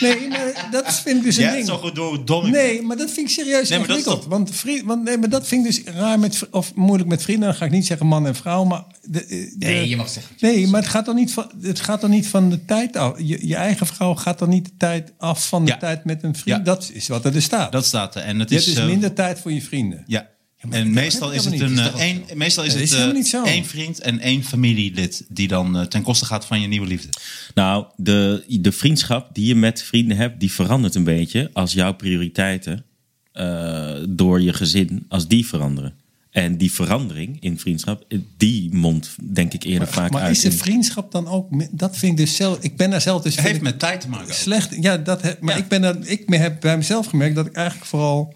Nee, maar dat vind ik dus een Jij ding. zo goed door dom. Nee, maar dat vind ik serieus Nee, maar dat is ingewikkeld. Want, vriend, want nee, maar dat vind ik dus raar met, of moeilijk met vrienden. Dan ga ik niet zeggen man en vrouw, maar... De, de- Nee, je mag zeggen. Nee, maar het gaat dan niet van, het gaat dan niet van de tijd af. Je, je eigen vrouw gaat dan niet de tijd af van de Ja. tijd met een vriend. Ja. Dat is wat er staat. Dat staat er. En het je is hebt dus eh, minder tijd voor je vrienden. Ja. Maar En dat meestal is het een eh, één, meestal is Dat het eh, één vriend en één familielid die dan eh, ten koste gaat van je nieuwe liefde. Nou, de, de vriendschap die je met vrienden hebt, die verandert een beetje als jouw prioriteiten eh, door je gezin, als die veranderen. En die verandering in vriendschap, die mondt denk ik eerder vaak maar uit. is de vriendschap dan ook... Dat vind ik dus zelf... Ik ben daar zelf dus... Het heeft met tijd te maken. ook. Slecht, ja, dat maar Ja. ik, ben er, ik heb bij mezelf gemerkt dat ik eigenlijk vooral...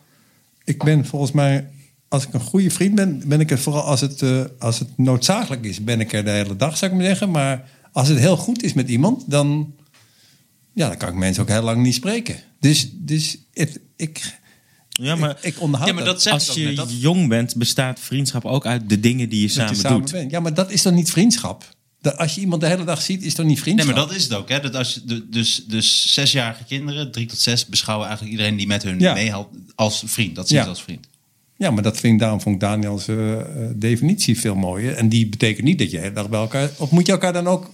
Ik ben volgens mij... Als ik een goede vriend ben, ben ik er vooral als het, eh, als het noodzakelijk is, ben ik er de hele dag, zou ik maar zeggen. Maar als het heel goed is met iemand, dan, ja, dan kan ik mensen ook heel lang niet spreken. Dus, dus het, ik, ja, maar ik, ik onderhoud Ja, maar dat als je net. Dat, jong bent, bestaat vriendschap ook uit de dingen die je dat samen, je samen doet. bent. Ja, maar dat is dan niet vriendschap. Dat, als je iemand de hele dag ziet, is dat niet nee, vriendschap. maar dat is het ook. Hè? Dat als je, dus, dus zesjarige kinderen, drie tot zes, beschouwen eigenlijk iedereen die met hun Ja. meehelpt als vriend. Dat zien Ja. ze als vriend. Ja, maar dat vind ik, daarom vond ik Daniels eh, eh, definitie veel mooier. En die betekent niet dat je de dag bij elkaar... Of moet je elkaar dan ook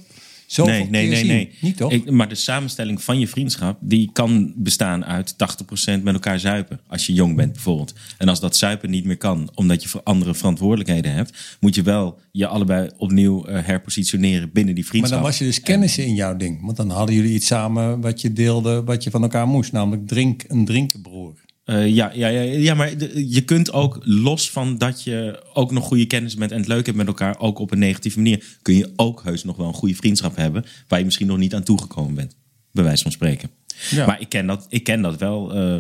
zo Nee, nee, nee, nee. Niet toch? Ik, maar de samenstelling van je vriendschap, die kan bestaan uit 80% met elkaar zuipen. Als je jong bent bijvoorbeeld. En als dat zuipen niet meer kan, omdat je voor andere verantwoordelijkheden hebt, moet je wel je allebei opnieuw eh, herpositioneren binnen die maar vriendschap. dan was je dus kennissen in jouw ding. Want dan hadden jullie iets samen wat je deelde, wat je van elkaar moest. Namelijk drink, een drinkenbroer. Eh, ja, ja, ja, ja, maar je kunt ook los van dat je ook nog goede kennis bent en het leuk hebt met elkaar, ook op een negatieve manier, kun je ook heus nog wel een goede vriendschap hebben waar je misschien nog niet aan toegekomen bent, bij wijze van spreken. Ja. Maar ik ken dat, ik ken dat wel, eh,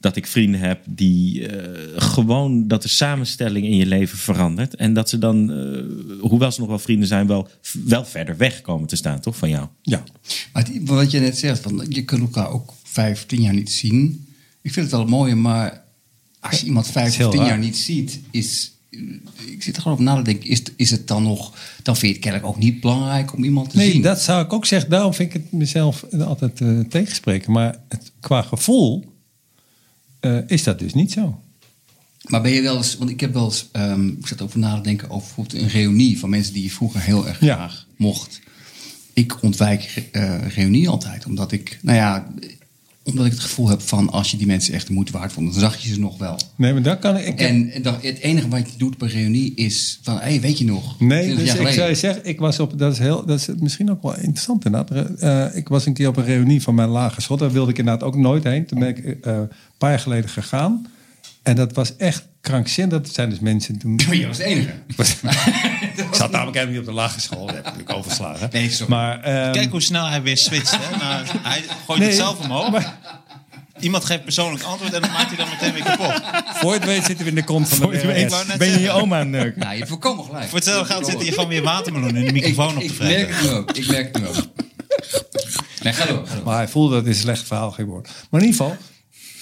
dat ik vrienden heb die eh, gewoon dat de samenstelling in je leven verandert en dat ze dan, hoewel ze nog wel vrienden zijn, wel, wel verder weg komen te staan, toch, van jou? Ja. Maar die- wat je net zegt, van, je kunt elkaar ook vijf, tien jaar niet zien. Ik vind het wel mooi, maar als je iemand vijf of tien raar. jaar niet ziet, is. Ik zit er gewoon op na te denken, is, is het dan nog. Dan vind je het kennelijk ook niet belangrijk om iemand te Nee, zien. dat zou ik ook zeggen. Daarom vind ik het mezelf altijd eh, tegenspreken. Maar het, qua gevoel eh, is dat dus niet zo. Maar ben je wel eens, want ik heb wel eens, ehm, ik zat over na te denken over bijvoorbeeld een reunie van mensen die je vroeger heel erg Ja. graag mocht. Ik ontwijk eh reunie altijd, omdat ik, nou ja, omdat ik het gevoel heb van als je die mensen echt de moeite waard vond, dan zag je ze nog wel. Nee, maar dat kan ik. ik heb- En het enige wat je doet bij reunie is van, hé, hey, weet je nog? Nee, 20 dus ik zou je zeggen, ik was op, dat is, heel, dat is misschien ook wel interessant inderdaad. Eh, ik was een keer op een reunie van mijn lagere school. Daar wilde ik inderdaad ook nooit heen. Toen ben ik eh, een paar jaar geleden gegaan. En dat was echt krankzinnig. Dat zijn dus mensen toen... Je was de enige. Ik, was, ik zat namelijk helemaal niet op de lagere school. Dat heb ik natuurlijk overslagen. Nee, sorry. Maar, ehm, Kijk hoe snel hij weer switcht. Hè? Nou, hij gooit Nee, het zelf omhoog. maar- Iemand geeft persoonlijk antwoord en dan maakt hij dat meteen weer kapot. voor je het weet zitten we in de kont van de Voor je weet ben je je oma aan het. Nou, je hebt volkomen gelijk. Voor hetzelfde geld zit hij gewoon weer watermeloen in de microfoon op te ik merk vreten. het nu ook. Ik merk het nu ook. Nee, ga door. Ga door. Maar hij voelde dat het een slecht verhaal geworden. Maar in ieder geval,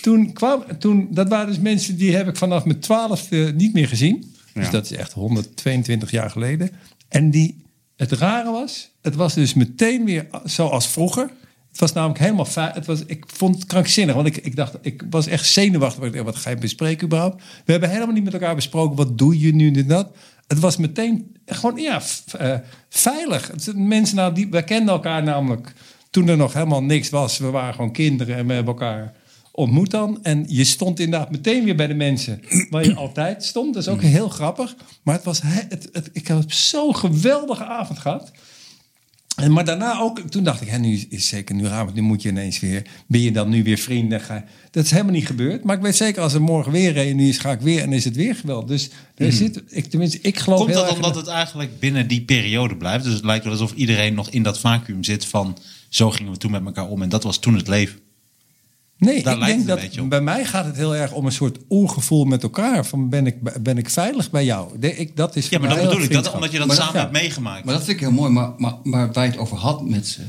toen kwam, toen, dat waren dus mensen die heb ik vanaf mijn twaalfde niet meer gezien. Dus Ja. dat is echt 122 jaar geleden. En die, het rare was, het was dus meteen weer zoals vroeger. Het was namelijk helemaal fijn. Het was, ik vond het krankzinnig, want ik, ik dacht, ik was echt zenuwachtig. Wat ga je bespreken überhaupt? We hebben helemaal niet met elkaar besproken, wat doe je nu, dit, dat. Het was meteen gewoon, ja, eh, veilig. Mensen nou, die, we kenden elkaar namelijk toen er nog helemaal niks was. We waren gewoon kinderen en we hebben elkaar ontmoet dan. En je stond inderdaad meteen weer bij de mensen waar je altijd stond. Dat is ook heel grappig. Maar het was, he- het, het, ik heb zo'n geweldige avond gehad. En, maar daarna ook, toen dacht ik, hè, nu is zeker nu avond, nu moet je ineens weer, ben je dan nu weer vrienden? Ga, dat is helemaal niet gebeurd. Maar ik weet zeker, als er morgen weer reunie is, ga ik weer en is het weer geweldig. Dus er zit, ik, tenminste, ik geloof Komt heel dat omdat het eigenlijk binnen die periode blijft? Dus het lijkt wel alsof iedereen nog in dat vacuüm zit van... zo gingen we toen met elkaar om en dat was toen het leven. Nee, Daar ik lijkt denk het een dat beetje op. bij mij gaat het heel erg om een soort ongevoel met elkaar. Van ben ik, ben ik veilig bij jou? De- ik, dat is Ja, maar dat bedoel ik. Dat, omdat je dat Maar dat- samen ja. hebt meegemaakt. Maar dat vind ik heel mooi. Maar, maar, maar waar je het over had met ze,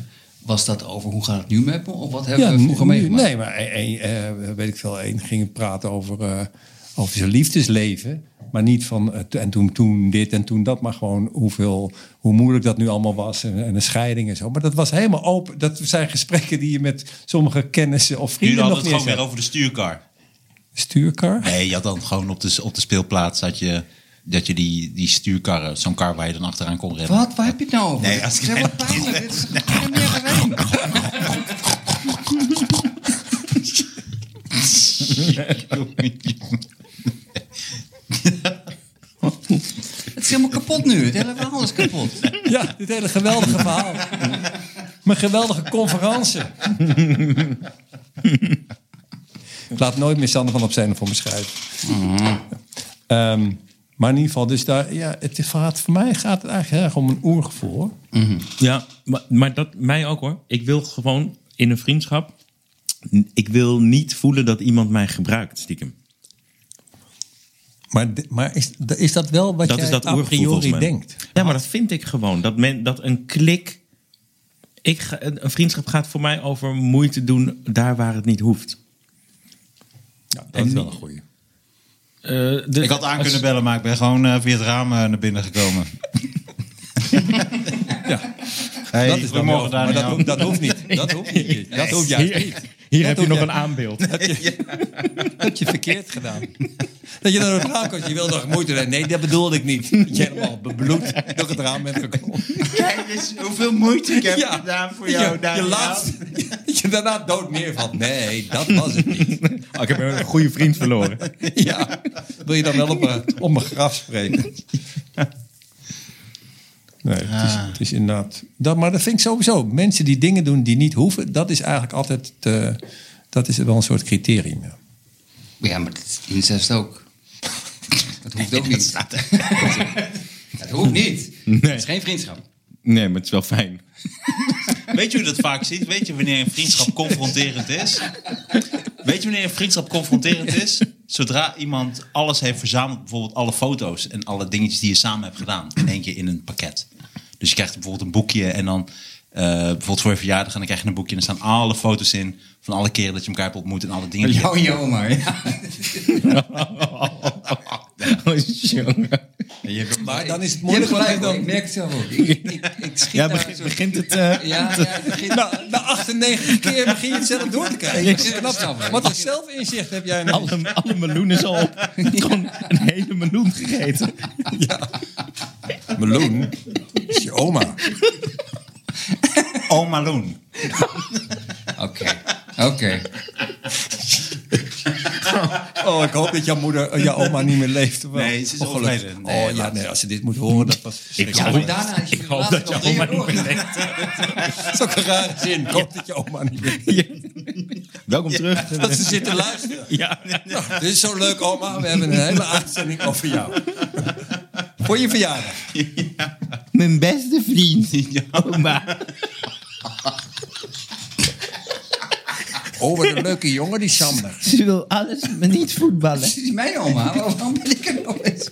was dat over hoe gaat het nu met me? Of wat hebben Ja, we vroeger nu- meegemaakt? Nee, maar een, een, eh, weet ik veel, één ging praten over, eh, over zijn liefdesleven. Maar niet van eh, en toen, toen dit en toen dat. Maar gewoon hoeveel, hoe moeilijk dat nu allemaal was. En, en een scheiding en zo. Maar dat was helemaal open. Dat zijn gesprekken die je met sommige kennissen of vrienden hadden nog het niet gewoon weer over de stuurkar. Stuurkar? Nee, je had dan gewoon op de, op de speelplaats dat je, dat je die, die stuurkarren, zo'n kar waar je dan achteraan kon rennen. Wat? Waar heb je het nou over? Nee, als ik- Zeg, wat pijnlijk. Dit is geen meer geweest. Het is helemaal kapot nu. Het hele verhaal is kapot. Ja, dit hele geweldige verhaal. Mijn geweldige conferentie. Ik laat nooit meer Sander van op zijn voor me schrijven. Ehm, maar in ieder geval, dus daar, ja, het gaat, voor mij gaat het eigenlijk heel erg om een oergevoel. hoor. Ja, maar, maar dat mij ook hoor. Ik wil gewoon in een vriendschap. Ik wil niet voelen dat iemand mij gebruikt, stiekem. Maar, maar is, is dat wel wat Dat jij is dat a priori denkt? Ja, maar dat vind ik gewoon. Dat, men, dat een klik. Ik ga, een vriendschap gaat voor mij over moeite doen daar waar het niet hoeft. Ja, dat is wel een goeie. Eh, de- Ik had aan als- kunnen bellen, maar ik ben gewoon eh, via het raam eh, naar binnen gekomen. Ja, Hey, dat is dan goedemorgen, maar dat, dat hoeft niet. Dat hoeft niet. Dat hoeft juist niet. Hier heb je nog een aanbeeld. Dat je verkeerd gedaan. Dat je naar het raam komt. Je wil nog moeite doen. Nee, dat bedoelde ik niet. Dat je helemaal bebloed door het raam bent gekomen. Kijk eens hoeveel moeite ik heb Ja. gedaan voor Je- jou, je, Daniel. laatst, dat je daarna dood neervalt. Nee, dat was het niet. Oh, ik heb een goede vriend verloren. Ja. Wil je dan wel op mijn, op mijn graf spreken? Nee, het is, het is inderdaad... Dat, maar dat vind ik sowieso. Mensen die dingen doen die niet hoeven... dat is eigenlijk altijd... te- dat is wel een soort criterium. Ja. Ja, maar dat is incest ook. Dat hoeft ook niet. Dat hoeft niet. Het is geen vriendschap. Nee, maar het is wel fijn. Weet je hoe je dat vaak ziet? Weet je wanneer een vriendschap confronterend is? Weet je wanneer een vriendschap confronterend is? Zodra iemand alles heeft verzameld, bijvoorbeeld alle foto's en alle dingetjes die je samen hebt gedaan, in één keer in een pakket. Dus je krijgt bijvoorbeeld een boekje en dan eh, bijvoorbeeld voor je verjaardag en dan krijg je een boekje en er staan alle foto's in van alle keren dat je elkaar hebt ontmoet en alle dingen. Jou en je oma, ja. Oh, jongen. En je hebt- Maar dan is het Je moeilijk. want dan, merk het zelf ook. Ik, ik, ik schiet Ja, begint, zo- begint het... eh, Ja, ja, ik begin... na, na 98 keer begin je het zelf door te krijgen. Ja, is knap. zelf. Wat een zelfinzicht heb jij nou. alle, alle meloen is al op. Gewoon een hele meloen gegeten. Ja. Meloen is je oma. Oma Loen. Oké, oké. Oh, ik hoop dat jouw moeder, jouw oma niet meer leeft. Nee, ze is Oh, gelukkig. overleden. Nee, oh ja, nee, als ze dit moet horen, dat was Ik Ja, hoop, maar daarna is je ik hoop dat je drie oma niet meer doorgaat. Dat is ook een rare zin. Ik hoop dat je oma niet meer Welkom terug. Dat ze zitten luisteren. Ja. Nou, dit is zo leuk, oma. We hebben een hele uitzending over jou. Voor je verjaardag. Mijn beste vriend. Oma. Oh, wat een leuke jongen, die Sander. Ze wil alles, maar niet voetballen. Dit is mijn oma, waarom ben ik er nog eens?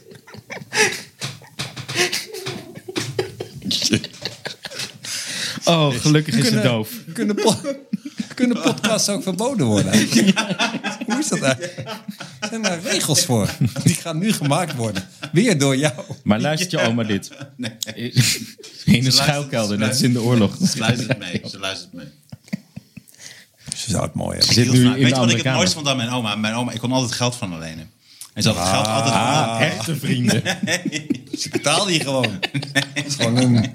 Oh, gelukkig is ze Kunnen- doof. Kunnen, po- kunnen podcasts ook verboden worden? Hoe is dat eigenlijk? Zijn daar regels voor? Die gaan nu gemaakt worden. Weer door jou. Maar luistert je oma dit? Nee. In een schuilkelder, net als in de oorlog. Ze luistert mee. Ze luistert mee. Ze zou het mooi hebben. Zit Heel nu vaak. in Weet je wat ik het mooiste vond aan mijn oma? Mijn oma, ik kon altijd geld van haar lenen. En ze had het geld altijd... Ah, echte vrienden. Ze betaalde je gewoon. Gewoon een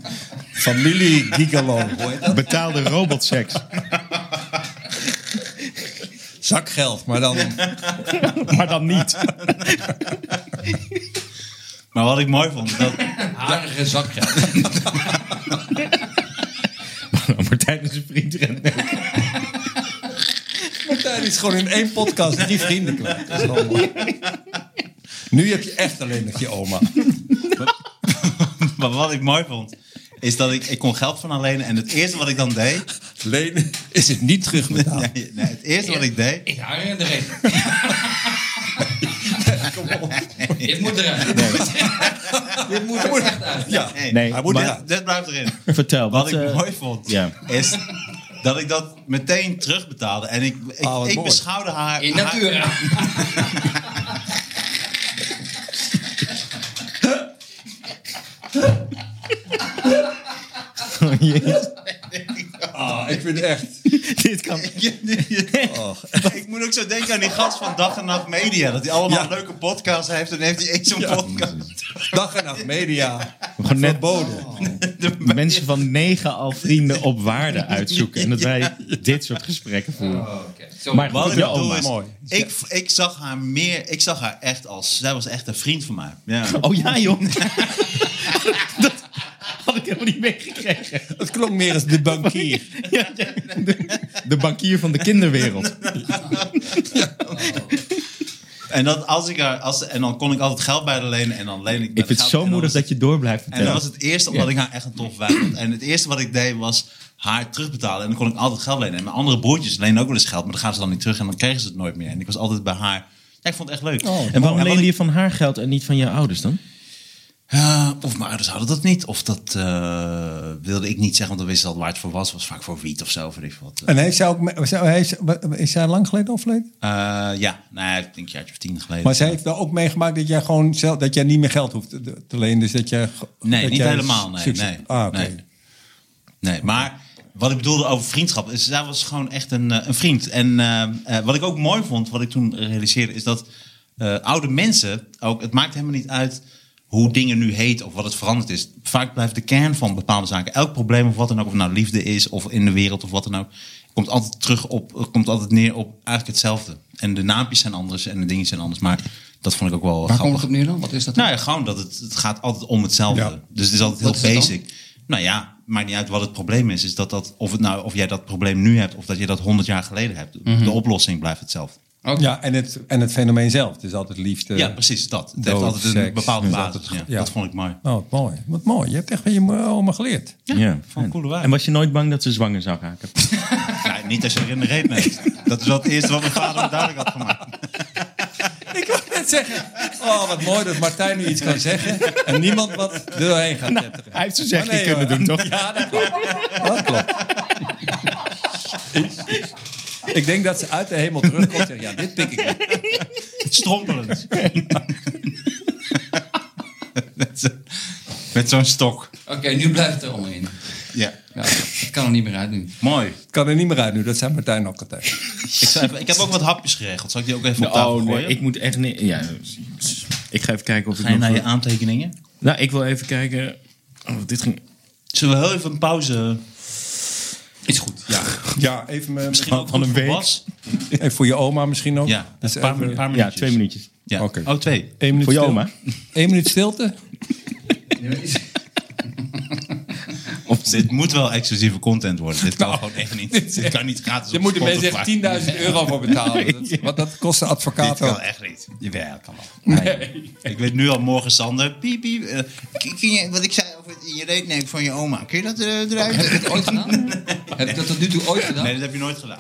familie gigolo. Hoe heet dat? Betaalde robotseks. Zakgeld, maar dan... Maar dan niet. Maar wat ik mooi vond, dat... Harige zakgeld. Martijn is een vriend Martijn is gewoon in één podcast drie vrienden kwijt. Dat is wel mooi. Nu heb je echt alleen nog je oma. Maar wat ik mooi vond, is dat ik, ik kon geld van haar lenen. En het eerste wat ik dan deed... Lenen is het niet terugbetaald. Nee, nee, het eerste wat ik deed... Ik hou je in de rekening. Dit moet eruit. Dit moet er echt uit. Ja, Nee, Nee, hij moet maar- eruit. dit blijft erin. Vertel, Wat wat, ik eh, mooi vond, ja. is dat ik dat meteen terugbetaalde. En ik, ik, beschouwde haar... In natura. Haar... Oh, ik vind het echt. Dit kan... Oh. ik moet ook zo denken aan die gast van Dag en Nacht Media. Dat hij allemaal Ja. leuke podcasts heeft. En dan heeft hij één zo'n podcast. Dag en nacht media. Gewoon net Verboden. mensen van negen al vrienden op waarde uitzoeken. En dat wij dit soort gesprekken voeren. Oké. Zo, Maar Wat ik oma. is, Mooi. ik, ik zag haar meer, ik zag haar echt als, zij was echt een vriend van mij. Ja. Oh ja, joh. helemaal niet meegekregen. Het klonk meer als de bankier. Ja, ja, de, de bankier van de kinderwereld. En, dat als ik haar, als, en dan kon ik altijd geld bij haar lenen en dan leen ik Ik vind het zo moedig dat je door blijft En dat vertellen. was het eerste omdat ik haar echt een tof wijf vond. En het eerste wat ik deed was haar terugbetalen. En dan kon ik altijd geld lenen. En mijn andere broertjes lenen ook wel eens geld, maar dan gaan ze dan niet terug en dan kregen ze het nooit meer. En ik was altijd bij haar. Ja, ik vond het echt leuk. En waarom leende ik- je van haar geld en niet van je ouders dan? Ja, of mijn ouders hadden dat niet. Of dat eh, wilde ik niet zeggen, want dan wisten ze al waar het voor was. was vaak voor wiet of zo. Of ik wat. En heeft zij ook... heeft- Is zij lang geleden overleden? Eh, ja, nee, ik denk een jaartje of tien geleden. Maar zij heeft wel ook meegemaakt dat jij gewoon zelf, dat jij niet meer geld hoeft te, lenen. Dus dat je, Nee, dat niet jij helemaal. Nee, succes- nee, Ah, nee. Nee, maar wat ik bedoelde over vriendschap, is zij was gewoon echt een, eh, een vriend. En eh, eh, wat ik ook mooi vond, wat ik toen realiseerde, is dat eh, oude mensen ook, het maakt helemaal niet uit hoe dingen nu heten of wat het veranderd is. Vaak blijft de kern van bepaalde zaken, elk probleem of wat dan ook, of het nou liefde is of in de wereld of wat dan ook, komt altijd terug op, komt altijd neer op eigenlijk hetzelfde. En de naampjes zijn anders en de dingen zijn anders, maar dat vond ik ook wel Waar grappig. komt het op neer dan? Wat is dat? Nou ja, gewoon dat het, het gaat altijd om hetzelfde. Ja. Dus het is altijd heel is dan? basic. Nou ja, maakt niet uit wat het probleem is. Is dat dat, of, het nou, of jij dat probleem nu hebt of dat je dat 100 jaar geleden hebt. Mhm. De oplossing blijft hetzelfde. Ja, en het, en het fenomeen zelf. Het is altijd liefde. ja, precies dat. Het dood, heeft altijd een seks. bepaalde Ja. basis. Ja, Ja. Dat vond ik mooi. Oh, wat mooi. Wat mooi. Je hebt echt van je oma geleerd. Ja, van coole. En was je nooit bang dat ze zwanger zou raken? Ja, niet als je er in de reet neemt. Dat is wel het eerste wat mijn vader me duidelijk had gemaakt. Ik wil net zeggen. Oh, wat mooi dat Martijn nu iets kan zeggen. En niemand wat er doorheen gaat tetteren. Hij heeft zijn zegje nee, kunnen hoor. doen, toch? Ja, dat klopt. Dat klopt. Ik denk dat ze uit de hemel terugkomt en zegt, ja, dit pik ik niet. Strompelend. Met zo- Met zo'n stok. Oké, nu blijft het er allemaal in. Ja. Ja, het kan er niet meer uit nu. Mooi. Het kan er niet meer uit nu, dat zei Martijn ook altijd. Ik, even- ik heb ook wat hapjes geregeld. Zal ik die ook even op tafel Oh nee, gooien? ik moet echt niet... Ja, ik ga even kijken of ik Ga je nog... naar je aantekeningen? Nou, ik wil even kijken... Oh, dit ging... Zullen we heel even een pauze... Is goed. Ja, Ja, even, me- misschien Van- ook van een voor week? Bas. even voor je oma misschien ook. Ja, Dus een paar, even- een paar Ja, minuutjes. twee minuutjes. Ja. Oké. Oh, twee. één minuut Voor je oma? Eén minuut stilte. Dit moet wel exclusieve content worden. Dit kan gewoon echt niet. Dit kan niet gratis Je op moet er mensen echt 10.000 euro voor betalen. Dat, wat dat kost de Dit advocaat kan ook. echt niet. Jawel, kan wel. Ik weet nu al morgen, Sander. Piep, piep. eh, kun kun je, wat ik zei het in je reet nemen van je oma. Kun je dat eh, eruit? Heb ik dat ooit gedaan? Heb ik dat tot nu toe ooit gedaan? Nee, dat heb je nooit gedaan.